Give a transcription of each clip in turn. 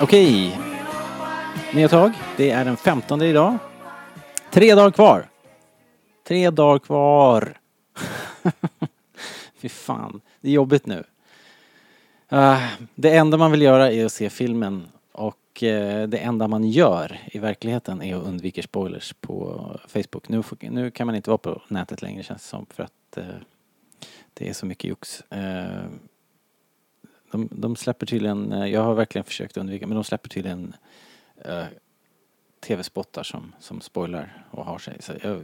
Okej. Nya tag. Det är den 15 idag. Tre dagar kvar. Tre dagar kvar. Fy fan. Det är jobbigt nu. Uh, det enda man vill göra är att se filmen och uh, det enda man gör i verkligheten är att undvika spoilers på Facebook. Nu, får- nu kan man inte vara på nätet längre känns det som för att uh, det är så mycket jox. De, de släpper tydligen, eh, jag har verkligen försökt undvika, men de släpper tydligen eh, tv-spottar som, som spoilar och har sig. Så jag,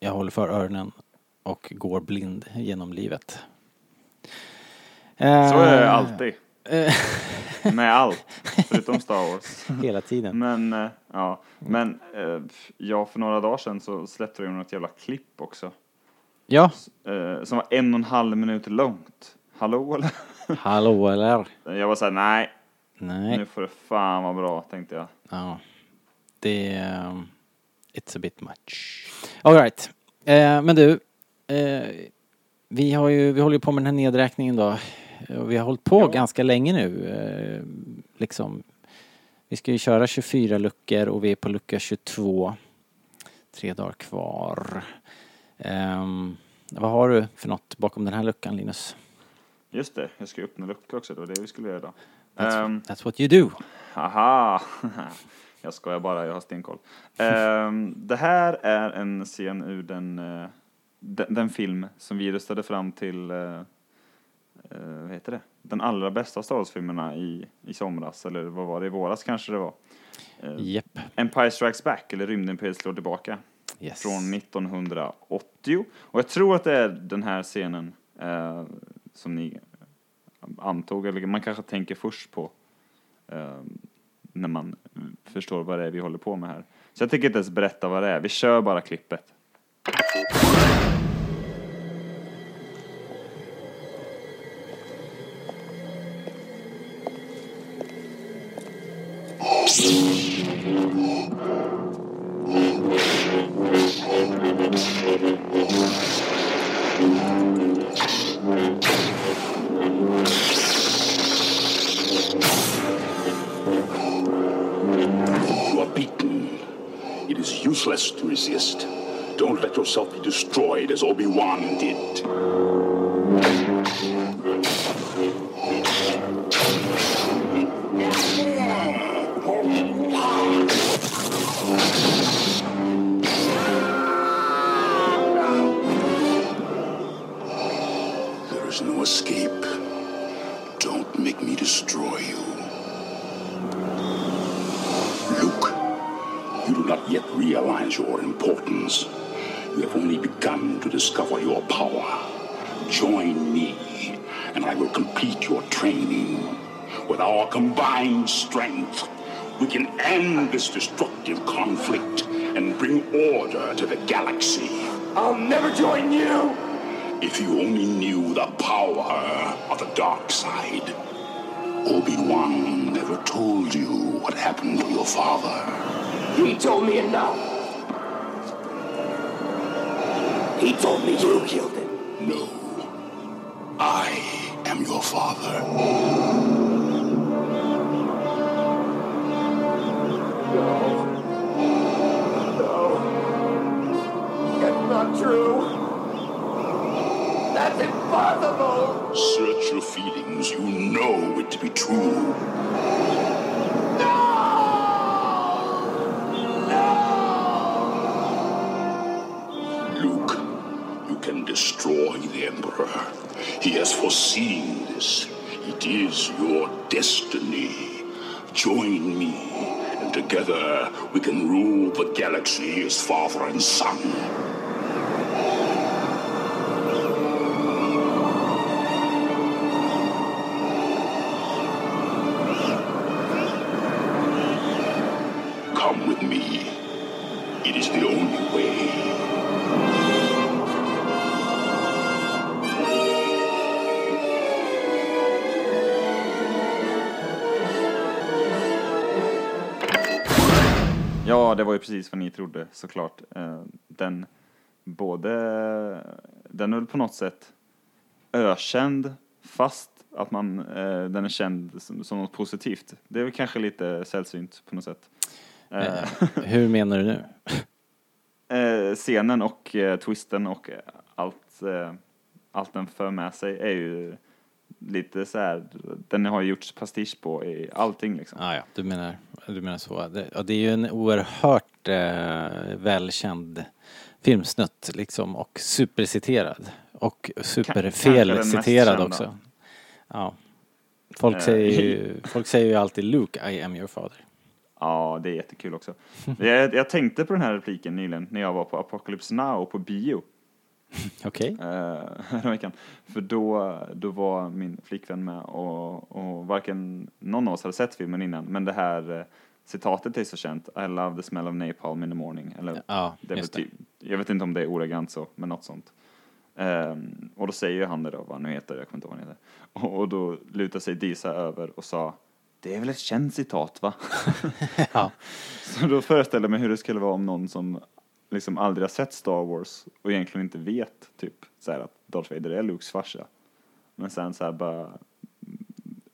jag håller för öronen och går blind genom livet. Så är det Eh, alltid. eh, Med allt. Förutom Star Wars. Hela tiden. Men, ja. Men, eh, ja, för några dagar sedan så släppte de något jävla klipp också. Ja, som var en och en halv minut långt. Hallå eller? Hallå eller? Jag var såhär, nej, Nej. nu får det fan vara bra, tänkte jag. Ja. Det är... um, It's a bit much. Alright. Eh, men du. Eh, vi, har ju, vi håller ju på med den här nedräkningen då. Och vi har hållit på Ja. ganska länge nu. Eh, liksom. Vi ska ju köra 24 luckor och vi är på lucka 22. Tre dagar kvar. Ehm, vad har du för något bakom den här luckan Linus? Just det, jag ska öppna lucka också, det var det vi skulle göra idag. That's, Ehm, that's what you do. Haha! Jag skojar bara, jag har stenkoll. Ehm, det här är en scen ur den, eh, den, den film som vi röstade fram till, eh, eh, vad heter det? Den allra bästa Star Wars-filmerna i, i somras, eller vad var det, i våras kanske det var. Japp. Empire Strikes Back, eller Rymdimperiet slår tillbaka, Yes. från 1980. Och jag tror att det är den här scenen som ni eh, antog, eller man kanske tänker först på eh, när man förstår vad det är vi håller på med här. Så jag tänker inte ens berätta vad det är, vi kör bara klippet. Useless to resist. Don't let yourself be destroyed as Obi-Wan did. There is no escape. Don't make me destroy you. Not yet realize your importance. You have only begun to discover your power. Join me, and I will complete your training. With our combined strength, we can end this destructive conflict and bring order to the galaxy. I'll never join you. If you only knew the power of the dark side. Obi-Wan never told you what happened to your father. He told me enough. He told me you killed him. No. I am your father. That's not true. That's impossible. Search your feelings. You know it to be true. Destroy the Emperor. He has foreseen this. It is your destiny. Join me, and together we can rule the galaxy as father and son. Det var ju precis vad ni trodde såklart. Eh, Den både, den är på något sätt ökänd fast att man, eh, den är känd som, som något positivt. Det är väl kanske lite sällsynt på något sätt. Eh, hur menar du nu? scenen och twisten och allt, allt den för med sig är ju lite så här, den har ju gjorts pastisch på i allting liksom. Ah, ja, du menar, du menar så. Det, ja, det är ju en oerhört eh, välkänd filmsnutt liksom och superciterad. Och superfelciterad också. Ja. Folk Eh, säger, ju, folk säger ju alltid Luke, I am your father. Ja, det är jättekul också. Jag, jag tänkte på den här repliken nyligen när jag var på Apocalypse Now på bio. Okej? eh, häromveckan. För då, då var min flickvän med och, och varken någon av oss hade sett filmen innan, men det här eh, citatet är så känt, I love the smell of napalm in the morning. Eller, Ja, det just det. typ, jag vet inte om det är ordagrant så, men något sånt. Ehm, och då säger han det då, vad han nu heter, jag kommer inte ihåg vad han heter. Och, och då lutar sig Disa över och sa, det är väl ett känt citat va? Ja. Så då föreställer jag mig hur det skulle vara om någon som liksom aldrig har sett Star Wars och egentligen inte vet typ så här att Darth Vader är Lukes farsa. Men sen så här bara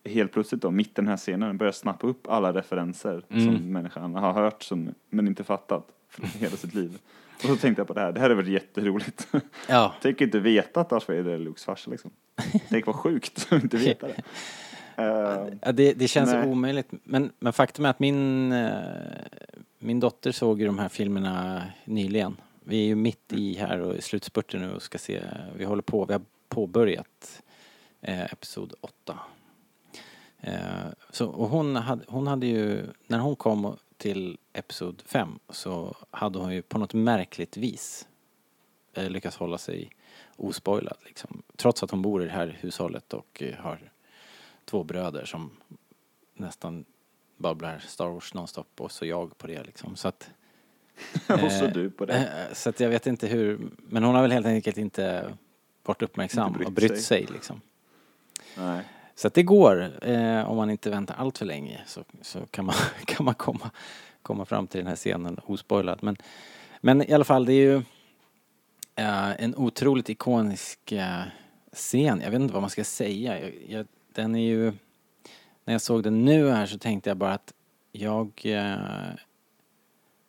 helt plötsligt då, mitt i den här scenen, börjar snappa upp alla referenser som människan har hört som, men inte fattat hela sitt liv. Och så tänkte jag på det här, det här är väl jätteroligt. Ja. Tänk inte veta att Darth Vader är Lukes farsa liksom. Tänk vad sjukt att inte veta det. Eh, Ja, det, det känns Nej. omöjligt. Men, men faktum är att min, eh, min dotter såg ju de här filmerna nyligen. Vi är ju mitt i här och i slutspurten nu och ska se, vi håller på, vi har påbörjat eh, Episod 8. Eh, så, och hon hade, hon hade ju, när hon kom till Episod 5 så hade hon ju på något märkligt vis eh, lyckats hålla sig ospoilad liksom. Trots att hon bor i det här hushållet och eh, har två bröder som nästan babblar Star Wars nonstop och så jag på det liksom. Så att, och så eh, du på det. eh, Så att jag vet inte hur, men hon har väl helt enkelt inte varit uppmärksam Inte brytt och brytt sig. sig, liksom. Nej. Så att det går, eh, om man inte väntar allt för länge så, så kan man, kan man komma, komma fram till den här scenen ospoilad. Men, men i alla fall, det är ju eh, en otroligt ikonisk eh, scen. Jag vet inte vad man ska säga. Jag, jag, den är ju... När jag såg den nu här så tänkte jag bara att jag... Eh,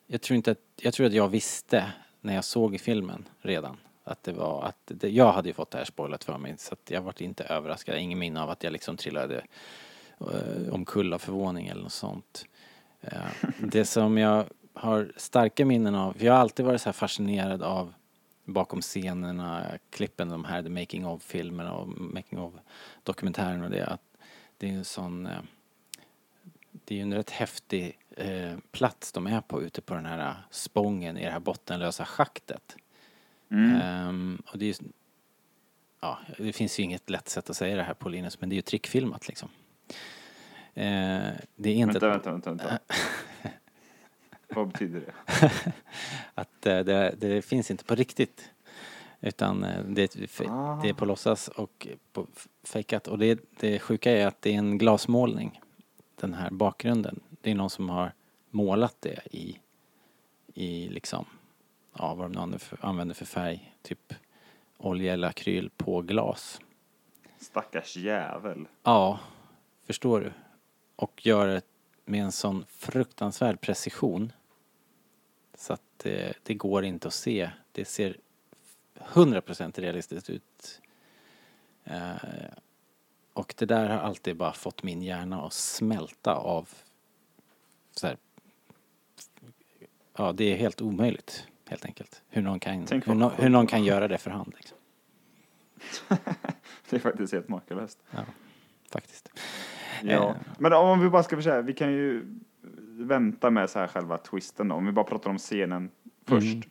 jag tror inte att... Jag tror att jag visste när jag såg filmen redan att det var att det, jag hade ju fått det här spoilat för mig så att jag vart inte överraskad. Ingen minne av att jag liksom trillade eh, omkull av förvåning eller något sånt. Eh, det som jag har starka minnen av, för jag har alltid varit så här fascinerad av bakom scenerna, klippen, de här The Making of filmerna och Making of dokumentären och det, att det är en sån, eh, det är ju en rätt häftig eh, plats de är på ute på den här spången i det här bottenlösa schaktet. Ehm, och det är ja, det finns ju inget lätt sätt att säga det här på Linus, men det är ju trickfilmat liksom. Eh, det är inte Vänta, vänta, vänta, vänta. Vad betyder det? att eh, det, det finns inte på riktigt. Utan eh, det, är fe- det är på låtsas och på fejkat. Och det, det sjuka är att det är en glasmålning. Den här bakgrunden. Det är någon som har målat det i, i liksom, ja vad de nu använder för, använder för färg. Typ olja eller akryl på glas. Stackars jävel. Ja, förstår du. Och gör det med en sån fruktansvärd precision. Så att det, det går inte att se. Det ser 100% realistiskt ut. Eh, och det där har alltid bara fått min hjärna att smälta av så här, Ja, det är helt omöjligt helt enkelt. Hur någon kan, hur, no, hur någon kan göra det för hand liksom. Det är faktiskt helt makalöst. Ja, faktiskt. Ja. Eh. Men om vi bara ska försöka, vi kan ju vänta med så här själva twisten då. Om vi bara pratar om scenen först. Mm.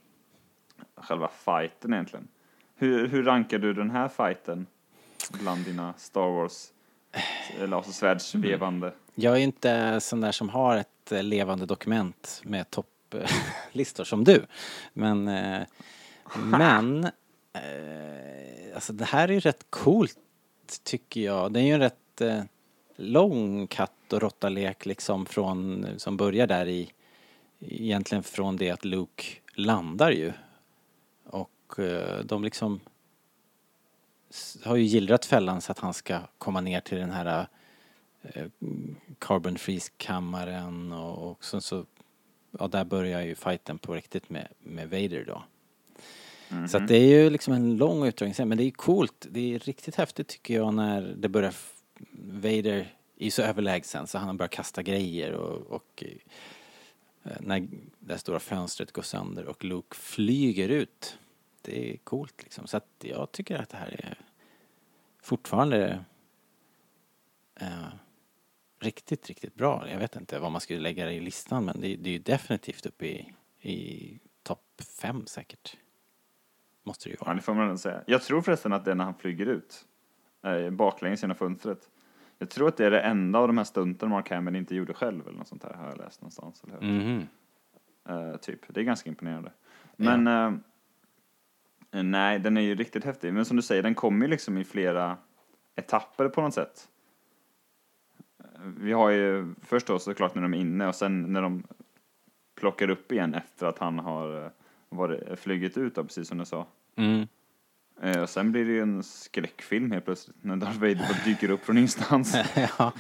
Själva fighten egentligen. Hur, hur rankar du den här fighten bland dina Star Wars eh, lasersvärdsvevande? Jag är inte sån där som har ett eh, levande dokument med topplistor som du. Men, eh, men, eh, alltså det här är ju rätt coolt tycker jag. Det är ju en rätt lång katt och råttalek liksom från, som börjar där i, egentligen från det att Luke landar ju. Och eh, de liksom har ju gillrat fällan så att han ska komma ner till den här eh, carbon freeze-kammaren och, och sen så, ja där börjar ju fighten på riktigt med, med Vader då. Så att det är ju liksom en lång utdragningsscen men det är coolt, det är riktigt häftigt tycker jag när det börjar, Vader är ju så överlägsen så han börjar kasta grejer och, och eh, när det stora fönstret går sönder och Luke flyger ut. Det är coolt liksom. Så att jag tycker att det här är fortfarande eh, riktigt, riktigt bra. Jag vet inte vad man skulle lägga det i listan men det, det är ju definitivt uppe i, i topp fem säkert. Måste det ju Ja, vara. det får man ändå säga. Jag tror förresten att det är när han flyger ut, eh, baklänges genom fönstret. Jag tror att det är det enda av de här stunten Mark Hamill inte gjorde själv eller något sånt där, har jag läst någonstans. Eller hur? Mhm. Eh, typ. Det är ganska imponerande. Men eh, nej, den är ju riktigt häftig. Men som du säger, den kommer ju liksom i flera etapper på något sätt. Eh, Vi har ju först då såklart när de är inne och sen när de plockar upp igen efter att han har eh, varit, flugit ut då, precis som du sa. Mm. Eh, och sen blir det ju en skräckfilm helt plötsligt när Darth Vader dyker upp från ingenstans. ja.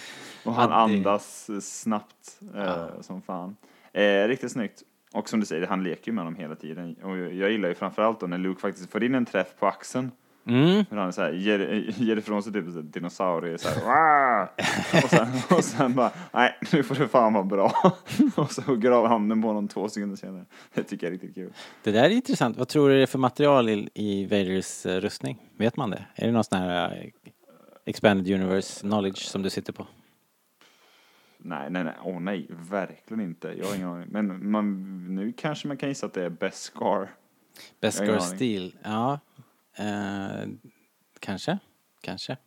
Och han Ja, andas eh, snabbt eh, som fan. Eh, riktigt snyggt. Och som du säger, han leker ju med dem hela tiden. Och jag gillar ju framförallt då när Luke faktiskt får in en träff på axeln. Mm. För han så här, ger, ger ifrån sig typ en dinosaurie så här, och, sen, och sen bara, nej nu får det fan vara bra. och så hugger av handen på honom två sekunder senare. Det tycker jag är riktigt kul. Det där är intressant. Vad tror du det är för material i, i Vaders eh, rustning? Vet man det? Är det någon sån här eh, expanded universe knowledge som du sitter på? Nej, nej, nej, åh nej, verkligen inte. Jag har ingen aning. Men man, nu kanske man kan gissa att det är ingen aning. Steel? Ja. Eh, kanske. Kanske.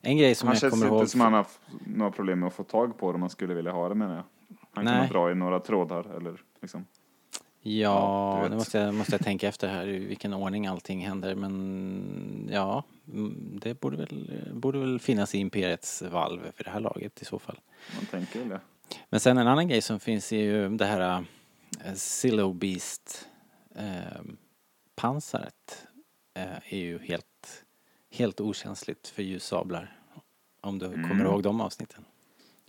En grej som Han jag känns kommer inte ihåg... som han har några problem med att få tag på det om man skulle vilja ha det menar jag. Han kan Nej. dra i några trådar eller liksom. Ja, nu måste jag, måste jag tänka efter här i vilken ordning allting händer men ja, mm, det borde väl, borde väl finnas i Imperiets valv för det här laget i så fall. Man tänker väl det. Men sen en annan grej som finns är ju det här äh, Silo Beast eh, pansaret eh, är ju helt, helt okänsligt för ljussablar. Om du kommer ihåg de avsnitten.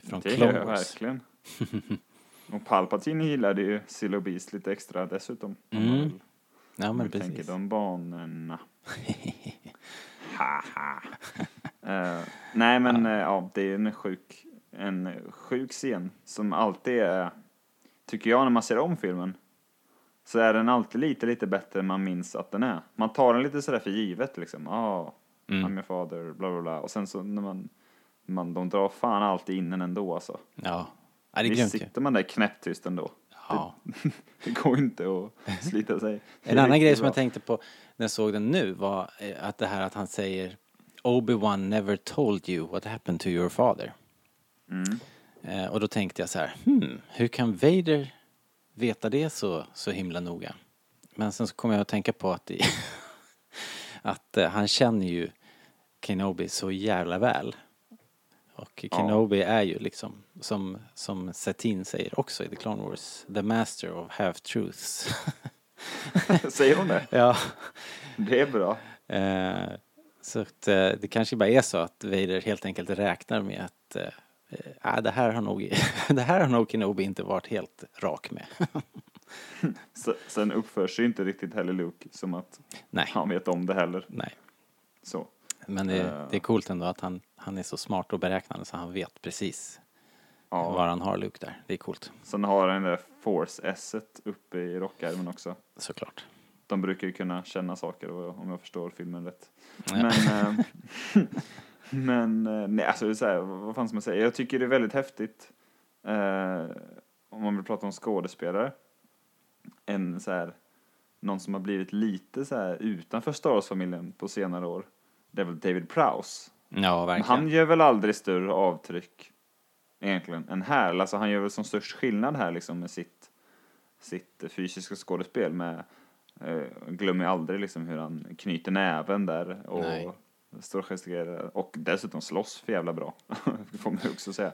Från Mm. det gör jag verkligen. Och Palpatine gillade ju Silo Beast lite extra dessutom. Mm, Ja men vi tänker precis. de banorna. Haha. Eh, nej men eh, ja, det är en sjuk, en sjuk scen som alltid är, tycker jag när man ser om filmen, så är den alltid lite, lite bättre än man minns att den är. Man tar den lite sådär för givet liksom. Ja, ah, Mm. I'm your father, bla bla bla. Och sen så när man, man de drar fan alltid in den ändå alltså. Ja, ja det jag. sitter man där knäpptyst ändå. Ja. Det går inte att slita sig. Det är En annan grej som bra. jag tänkte på när jag såg den nu var eh, att det här att han säger Obi-Wan never told you what happened to your father. Mm. Eh, och då tänkte jag så här, hmm, hur kan Vader veta det så, så himla noga? Men sen så kom jag att tänka på att, i, att eh, han känner ju Kenobi så jävla väl. Och Kenobi är ju liksom, som, som Satine säger också i The Clone Wars, the master of half-truths. Säger hon det? ja. Det är bra. Eh, så att eh, det kanske bara är så att Vader helt enkelt räknar med att eh, eh, det, här har nog, det här har nog Kenobi inte varit helt rak med. Sen uppför sig inte riktigt heller Luke som att Nej, han vet om det heller. nej. Så. Men det, det är coolt ändå att han, han är så smart och beräknande så han vet precis Ja. var han har Luke där. Det är coolt, Sen har den där Force-esset uppe i rockärmen också. såklart. De brukar ju kunna känna saker om jag förstår filmen rätt. Ja. Men, eh, men eh, nej, alltså det så här, vad fan ska man säga? Jag tycker det är väldigt häftigt. Eh, om man vill prata om skådespelare. En så här, någon som har blivit lite så här utanför Star Wars-familjen på senare år. Det är väl David Prowse. Ja, Men verkligen. han gör väl aldrig större avtryck egentligen än här. Alltså han gör väl som störst skillnad här liksom med sitt, sitt fysiska skådespel med eh, glömmer aldrig liksom hur han knyter näven där och Nej. står och gestikulerar och dessutom slåss för jävla bra. Får man också säga.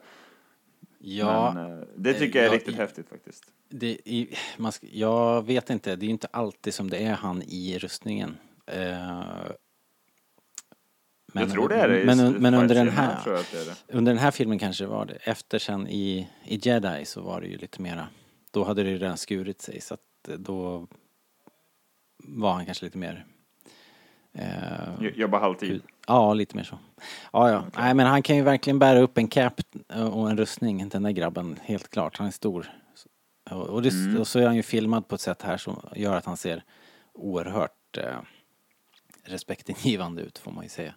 Ja, Men eh, det tycker jag är jag- riktigt häftigt faktiskt. det, i, man jag vet inte, det är ju inte alltid som det är han i rustningen. Eh, jag tror det är det. Men, men under den här, det under den här filmen kanske det var det. Efter sen i, i Jedi så var det ju lite mera, då hade det ju redan skurit sig så att eh, då var han kanske lite mer eh, Jo- Jobba halvtid. Ja, lite mer så. Ja, ja. Nej, men han kan ju verkligen bära upp en cap och en rustning, den där grabben, helt klart. Han är stor. Och, och, det, Mm. och så är han ju filmad på ett sätt här som gör att han ser oerhört eh, respektingivande ut, får man ju säga.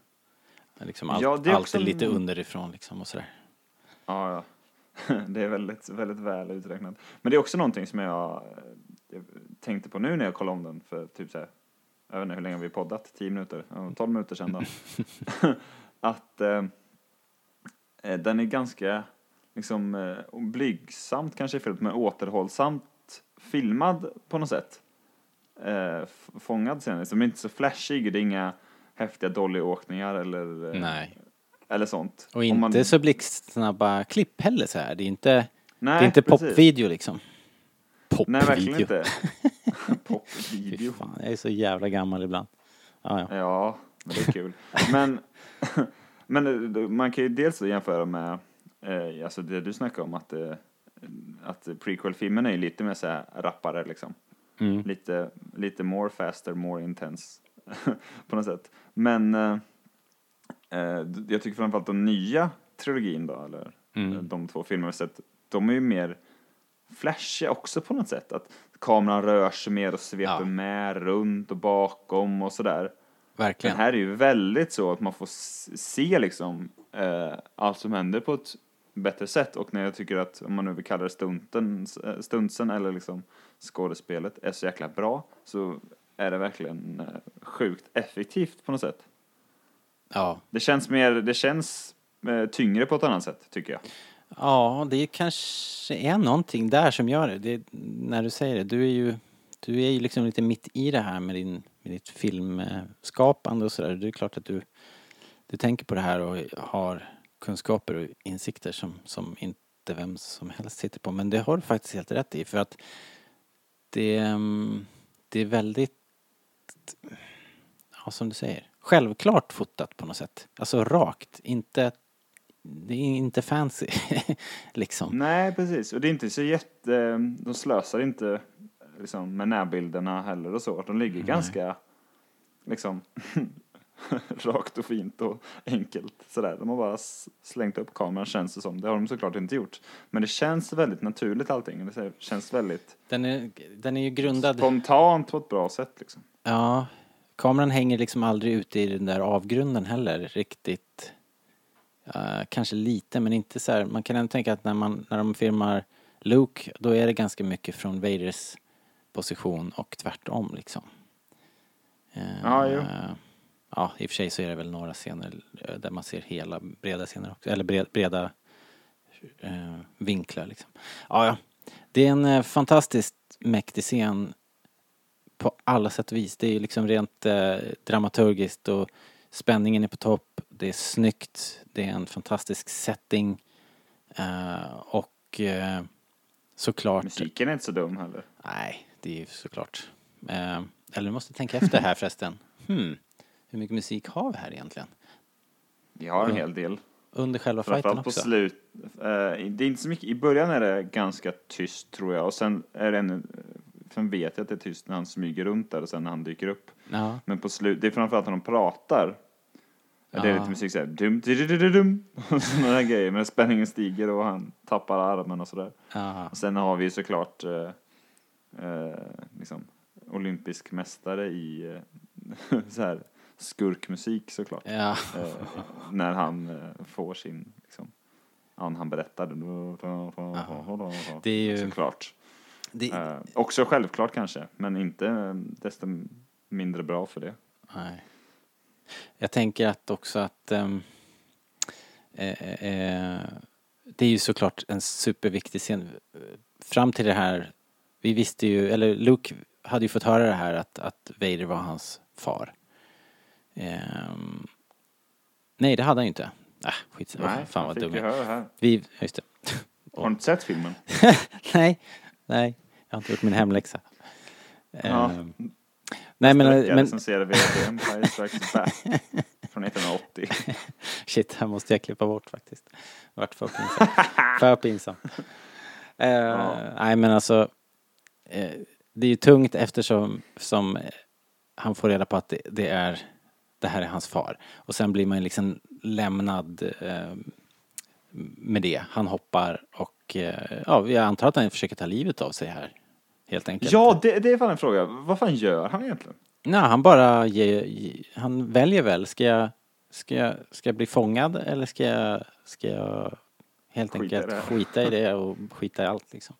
Liksom allt, Ja, det är allt också är lite underifrån liksom och sådär. Ja, ja. Det är väldigt, väldigt väl uträknat. Men det är också någonting som jag, eh, jag tänkte på nu när jag kollade om den för typ så här, jag vet inte hur länge vi poddat, 10 minuter, Ja, 12 minuter sedan då. att eh, eh, den är ganska liksom eh, blygsamt kanske är fel, men återhållsamt filmad på något sätt. Eh, fångad sen, så den är inte så flashig, det är inga häftiga dollyåkningar eller, eh, Nej. eller sånt. Och inte man- så blixtsnabba klipp heller så här. Det är inte, Nej, det är inte precis. popvideo liksom. Nej, verkligen Popvideo. inte. Popvideo. fan, jag är så jävla gammal ibland. Ja, ja. Ja, men det är kul. Men, men eh, man kan ju dels jämföra med, eh, alltså det du snackade om att, eh, att prequel-filmen är lite mer så här rappare liksom. Mm. Lite, lite more faster, more intense på något sätt. Men eh, eh, jag tycker framförallt den nya trilogin då, eller Mm. eh, de två filmer vi sett, de är ju mer flashiga också på något sätt. Att kameran rör sig mer och sveper Ja. med runt och bakom och sådär. Den Verkligen. här är ju väldigt så att man får se liksom eh, allt som händer på ett bättre sätt och när jag tycker att, om man nu vill kalla det stunten, eh, stuntsen eller liksom skådespelet är så jäkla bra så är det verkligen eh, sjukt effektivt på något sätt. Ja. Det känns mer, det känns eh, tyngre på ett annat sätt tycker jag. Ja, det kanske är någonting där som gör det. det. När du säger det, du är ju, du är ju liksom lite mitt i det här med, din, med ditt filmskapande och sådär. Det är klart att du, du tänker på det här och har kunskaper och insikter som, som inte vem som helst sitter på. Men det har du faktiskt helt rätt i för att det, mm, det är väldigt, ja som du säger, självklart fotat på något sätt. Alltså rakt, inte det är inte fancy liksom. Nej, precis. Och det är inte så jätte... De slösar inte liksom, med närbilderna heller och så. De ligger ganska liksom rakt och fint och enkelt sådär. De har bara slängt upp kameran känns det som. Det har de såklart inte gjort. Men det känns väldigt naturligt allting. Det känns väldigt Den är, den är ju grundad, spontant på ett bra sätt liksom. ja, kameran hänger liksom aldrig ute i den där avgrunden heller riktigt. Uh, kanske lite men inte så här. man kan ändå tänka att när man, när de filmar Luke då är det ganska mycket från Vaders position och tvärtom liksom. Eh, Ja, jo. Ja, i och för sig så är det väl några scener eh, där man ser hela breda scener också, eller breda, breda eh, vinklar liksom. Ja, ja. Det är en eh, fantastiskt mäktig scen på alla sätt och vis. Det är liksom rent eh, dramaturgiskt och spänningen är på topp. Det är snyggt. Det är en fantastisk setting. Eh, och eh, såklart... Musiken är inte så dum heller. Nej, det är ju såklart. Eh, eller du måste tänka efter här förresten. Hmm, hur mycket musik har vi här egentligen? Vi har en hel del. Under själva fighten Framförallt på också? slut. Eh, det är inte så mycket, i början är det ganska tyst tror jag och sen är det ännu, sen vet jag att det är tyst när han smyger runt där och sen när han dyker upp. Ja. Men på slut, det är framförallt när de pratar. Det är lite musik såhär, dum, dum, dum, dum, dum, och sådana där grejer. Men spänningen stiger och han tappar armen och sådär. Ja. Och sen har vi såklart eh, eh, liksom, olympisk mästare i eh, så här skurkmusik såklart. Ja. Eh, när han eh, får sin, liksom, när han berättar. Det är ju- Såklart. Det, Eh, också självklart kanske, men inte desto mindre bra för det. Nej. Jag tänker att också att eh, det är ju såklart en superviktig scen. Fram till det här, vi visste ju, eller Luke hade ju fått höra det här att, att Vader var hans far. Ehm, nej, det hade han ju inte. Äh, skit, Nej, fan vad dum jag. Vi, just det. Har du inte sett filmen? nej, nej, jag har inte gjort min hemläxa. Ja. Ehm, nej men, Sträckare men som ser det vid Empire Strikes Back från från 1980. Shit, här måste jag klippa bort faktiskt. Vart för pinsamt. för pinsamt. Eh, Nej men alltså, eh, det är ju tungt eftersom som eh, han får reda på att det, det är, det här är hans far. Och sen blir man liksom lämnad eh, med det. Han hoppar och eh, ja, jag antar att han försöker ta livet av sig här. Helt enkelt. Ja, det, det är fan en fråga. Vad fan gör han egentligen? Nej, han bara ge, ge, han väljer väl. Ska jag, ska jag, ska jag bli fångad eller ska jag, ska jag helt Skita i enkelt det. skita i det och skita i allt liksom.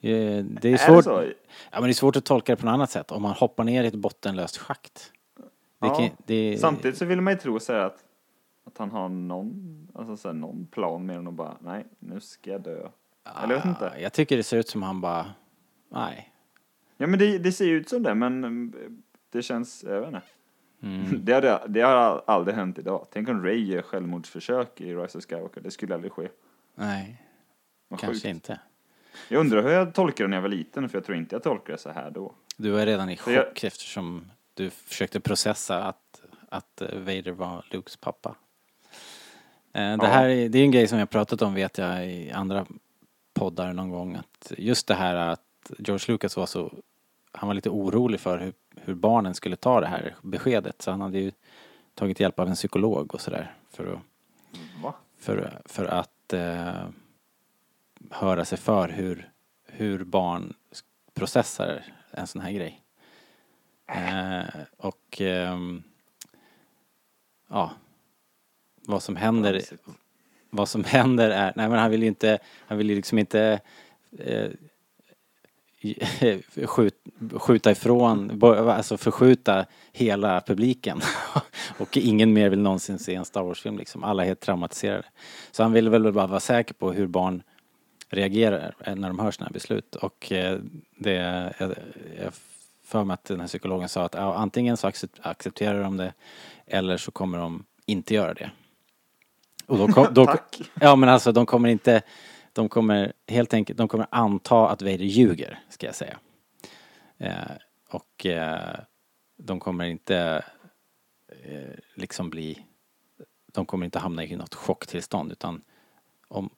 Eh, Det är Är det svårt, ja, men det är svårt att tolka det på något annat sätt. Om man hoppar ner i ett bottenlöst schakt. Det Ja. kan, det, Samtidigt så vill man ju tro så att, att han har någon, alltså så här, någon plan med honom och bara, nej, nu ska jag dö. Eller jag vet inte. Ah, Jag tycker det ser ut som han bara, nej. Ja men det, det ser ju ut som det, men mm, det känns, jag vet inte. Mm. Det, hade, det har aldrig hänt idag. Tänk om Ray gör självmordsförsök i Rise of Skywalker. Det skulle aldrig ske. Nej, Vad kanske sjukt. inte. Jag undrar hur jag tolkade det när jag var liten, för jag tror inte jag tolkade det så här då. Du var redan i Så jag- chock eftersom du försökte processa att, att eh, Vader var Lukes pappa. Eh, Det här är, det är en grej som jag pratat om vet jag i andra poddar någon gång att just det här att George Lucas var så, han var lite orolig för hur, hur barnen skulle ta det här beskedet så han hade ju tagit hjälp av en psykolog och sådär för att Va? för, för att eh, höra sig för hur, hur barn processar en sån här grej. Eh, och ehm, ja, vad som händer, vad som händer är, nej men han vill ju inte, han vill ju liksom inte eh, skjut, skjuta ifrån, alltså förskjuta hela publiken. och ingen mer vill någonsin se en Star Wars-film liksom. Alla är helt traumatiserade. Så han ville väl bara vara säker på hur barn reagerar när de hör sådana här beslut. Och eh, det, jag, jag för mig att den här psykologen sa att ja, antingen så accep- accepterar de det eller så kommer de inte göra det. Och då, kom, då, Tack. Ja men alltså de kommer inte, de kommer helt enkelt, de kommer anta att Vader ljuger, ska jag säga. Eh, och eh, de kommer inte eh, liksom bli, de kommer inte hamna i något chocktillstånd utan om,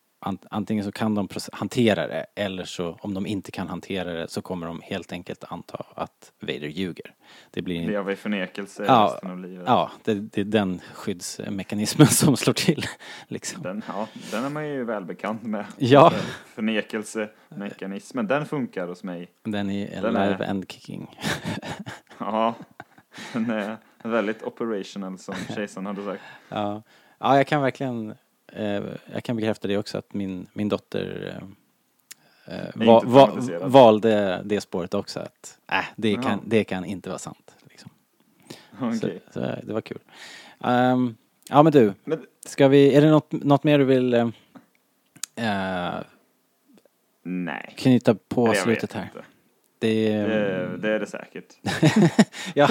antingen så kan de hantera det eller så om de inte kan hantera det så kommer de helt enkelt anta att Vader ljuger. Det blir en, Leva i förnekelse Ja, resten av livet. ja det, det är den skyddsmekanismen som slår till liksom. Den, ja, den är man ju välbekant med. Ja. Förnekelsemekanismen, den funkar hos mig. Den är Den är- alive and kicking. Ja, den är väldigt operational som kejsaren hade sagt. Ja, ja jag kan verkligen eh, jag kan bekräfta det också att min, min dotter eh, eh, va, va, valde det spåret också att äh, det, kan, det kan inte vara sant. Liksom. Okej. Så, så det var kul. Ehm, ja men du, Men ska vi, är det något, något mer du vill eh, eh, nej. knyta på jag slutet här? inte. Det, Det, det är det säkert. ja,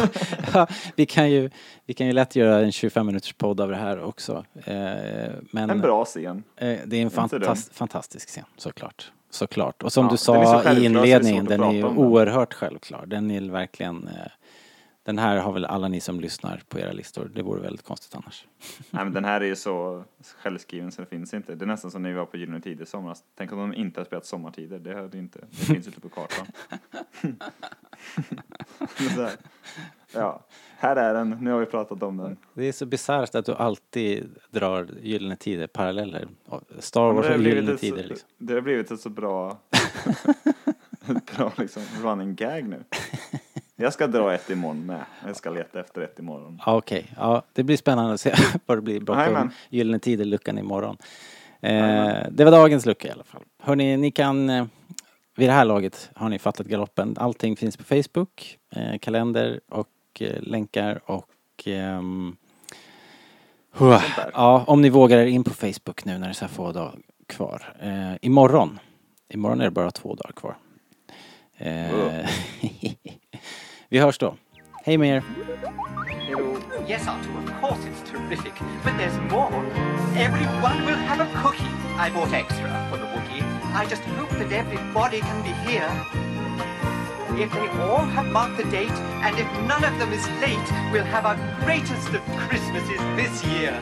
ja, vi kan ju, vi kan ju lätt göra en 25 minuters podd av det här också. Eh, men, En bra scen. Eh, det är en Inte fantas- fantastisk scen, såklart. Såklart. Och som Ja, du sa i inledningen, den är ju oerhört självklar. Den är verkligen... Den här har väl alla ni som lyssnar på era listor. Det vore väldigt konstigt annars. Nej, men den här är ju så självskriven så det finns inte. Det är nästan som när vi var på Gyllene Tider i somras. Tänk om de inte hade spelat Sommartider. Det hade inte, det finns inte på kartan. här. Ja, här är den. Nu har vi pratat om den. Det är så bisarrt att du alltid drar Gyllene Tider paralleller. Star Wars och Gyllene Tider så, liksom. det har blivit ett så bra, ett bra liksom running gag nu. Jag ska dra ett imorgon med. Jag ska leta efter ett imorgon. Okej, ja, det blir spännande att se vad det blir bakom. Gyllene Tider-luckan imorgon. Eh, det var dagens lucka i alla fall. Hörni, ni kan, eh, vid det här laget har ni fattat galoppen. Allting finns på Facebook, eh, kalender och eh, länkar och ehm, huh, där. ja, om ni vågar er in på Facebook nu när det är så här få dagar kvar. Eh, imorgon, imorgon är det bara två dagar kvar. Eh, vi hörs då. Hej med er! Yes, Arthur, of course it's terrific. But there's more. Everyone will have a cookie. I bought extra for the Wookiee. I just hope that everybody can be here. If they all have marked the date, and if none of them is late, we'll have our greatest of Christmases this year.